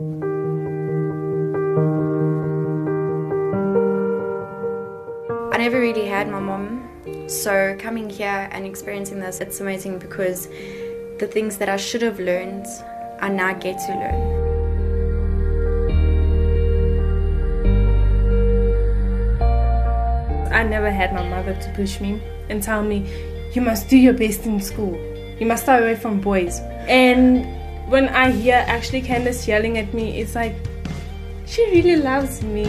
I never really had my mom, so coming here and experiencing this, it's amazing because the things that I should have learned, I now get to learn. I never had my mother to push me and tell me, you must do your best in school. You must stay away from boys. And when I hear actually Candace yelling at me, it's like, she really loves me.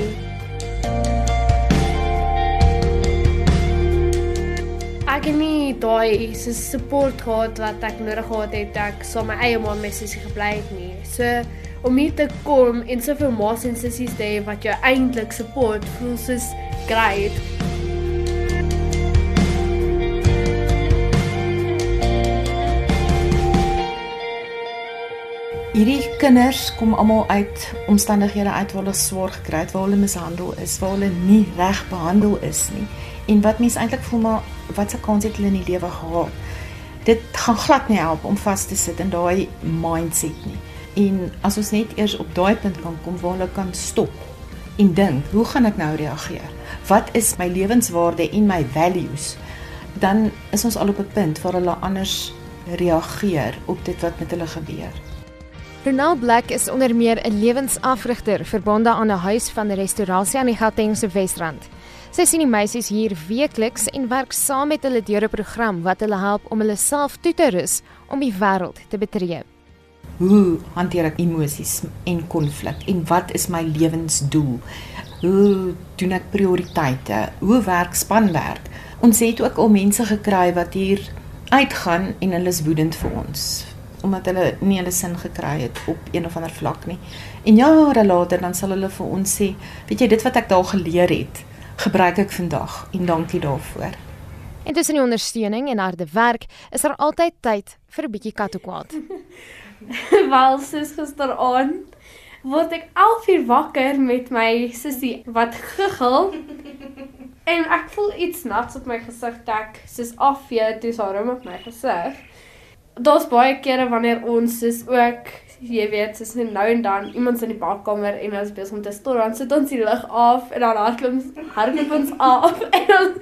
Ek het nie daai se support gehad wat ek nodig gehad het ek saam my eie ma my sussie gebly het nie. So om hier te kom en soveel ma's en sissies te hê wat jou eintlik support, voel soos great. Hierdie kinders kom almal uit omstandighede uit waar hulle swaar gekry het, waar hulle mishandel is, waar hulle nie reg behandel is nie. En wat mense eintlik voel maar wat se kans het hulle in die lewe gehad? Dit gaan glad nie help om vas te sit in daai mindset nie. En as ons net eers op daai punt kan kom waar hulle kan stop en dink, hoe gaan ek nou reageer? Wat is my lewenswaarde en my values? Dan is ons al op 'n punt waar hulle anders reageer op dit wat met hulle gebeur. Ronald Black is onder meer 'n lewensafrigter verbonde aan 'n huis van restaurasie aan die Gautengse Wesrand. Sy sien die meisies hier weekliks en werk saam met hulle deur 'n program wat hulle help om hulle self toe te rus om die wêreld te betree. Hoe hanteer ek emosies en konflik en wat is my lewensdoel? Hoe doen ek prioriteite? Hoe werk spanwerk? Ons het ook al mense gekry wat hier uitgaan en hulle is woedend vir ons omdat hulle nie hulle sin gekry het op een of ander vlak nie. En jare later dan sal hulle vir ons sê, weet jy dit wat ek daar geleer het, gebruik ek vandag en dankie daarvoor. En tussen die ondersteuning en harde werk is daar altyd tyd vir 'n bietjie kattekwaad. Wel, sis gisteraand word ek 11 uur wakker met my sussie wat giggel. en ek voel iets nats op my gesig tek, soos afvee toe sy rum op my gesig daar's baie kere wanneer ons is ook jy weet soos nou en dan iemand in die badkamer en ons besig om te stoor dan sit ons die lig af en dan hardloop hardloop ons af en dan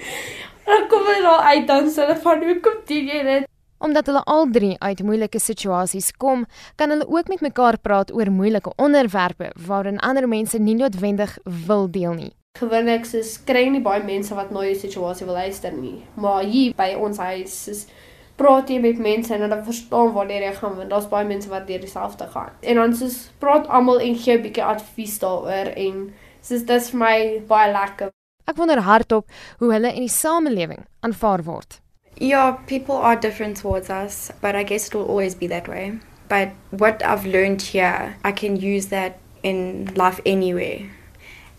dan kom hulle daar uit dan sê hulle van hoe kom dit jy dit Omdat hulle al drie uit moeilike situasies kom, kan hulle ook met mekaar praat oor moeilike onderwerpe waarin ander mense nie noodwendig wil deel nie. Gewoonlik is kry nie baie mense wat na jou situasie wil luister nie, maar hier by ons huis is praat jy met mense en dan verstaan waar jy gaan want daar's baie mense wat deur dieselfde gaan. En dan soos praat almal en gee 'n bietjie advies daaroor en soos dit is vir my baie lekker. Ek wonder hardop hoe hulle in die samelewing aanvaar word. Yeah, people are different towards us, but I guess it will always be that way. But what I've learned here, I can use that in life anywhere.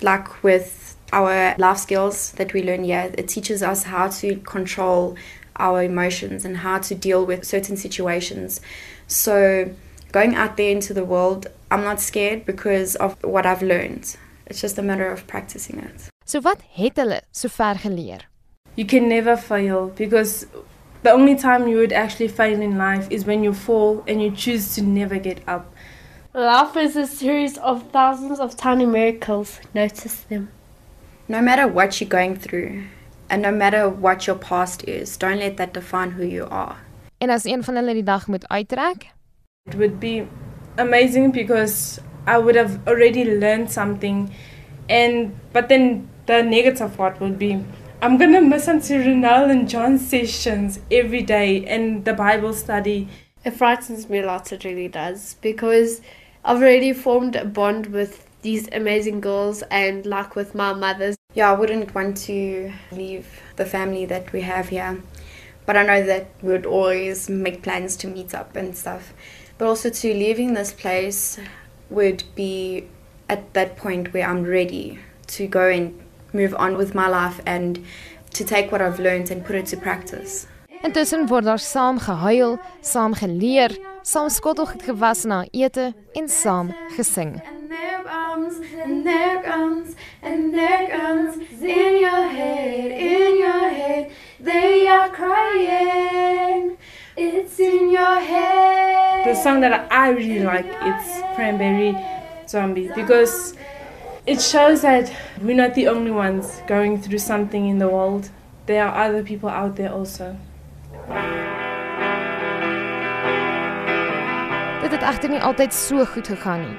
Like with our life skills that we learn here, it teaches us how to control our emotions and how to deal with certain situations. So, going out there into the world, I'm not scared because of what I've learned. It's just a matter of practicing it. So wat het hulle sover geleer? You can never fail because the only time you would actually fail in life is when you fall and you choose to never get up. Life is a series of thousands of tiny miracles. Notice them. No matter what you're going through, And no matter what your past is, don't let that define who you are. En as een van hulle die dag moet uittrek? It would be amazing because I would have already learned something and but then the negative part would be I'm going to miss Auntie Ronel and John's sessions every day and the Bible study. It frightens me a lot, it really does, because I've already formed a bond with these amazing girls and like with my mothers. Yeah, I wouldn't want to leave the family that we have here. But I know that we would always make plans to meet up and stuff. But also to leaving this place would be at that point where I'm ready to go and move on with my life and to take what I've learned and put it to practice. Intussen word daar saam gehuil, saam geleer, saam skottelgoed gewas na ete en saam gesing. comes, and there comes, and there comes song that I really like it's Cranberry zombie because it shows that we're not the only ones going through something in the world. There are other people out there also. Dit het egter nie altyd so goed gegaan nie.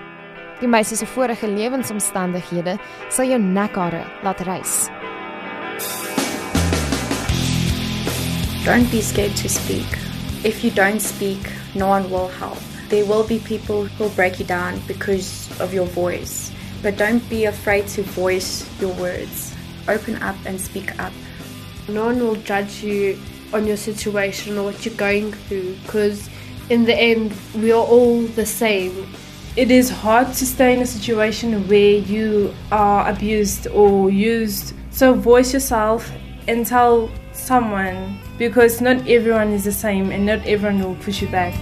Die meisie se vorige lewensomstandighede sal jou nekhare laat rys. Don't be scared to speak. If you don't speak, no one will help. There will be people who will break you down because of your voice. But don't be afraid to voice your words. Open up and speak up. No one will judge you on your situation or what you're going through because in the end we are all the same. It is hard to stay in a situation where you are abused or used. So voice yourself and tell someone because not everyone is the same and not everyone will push you back.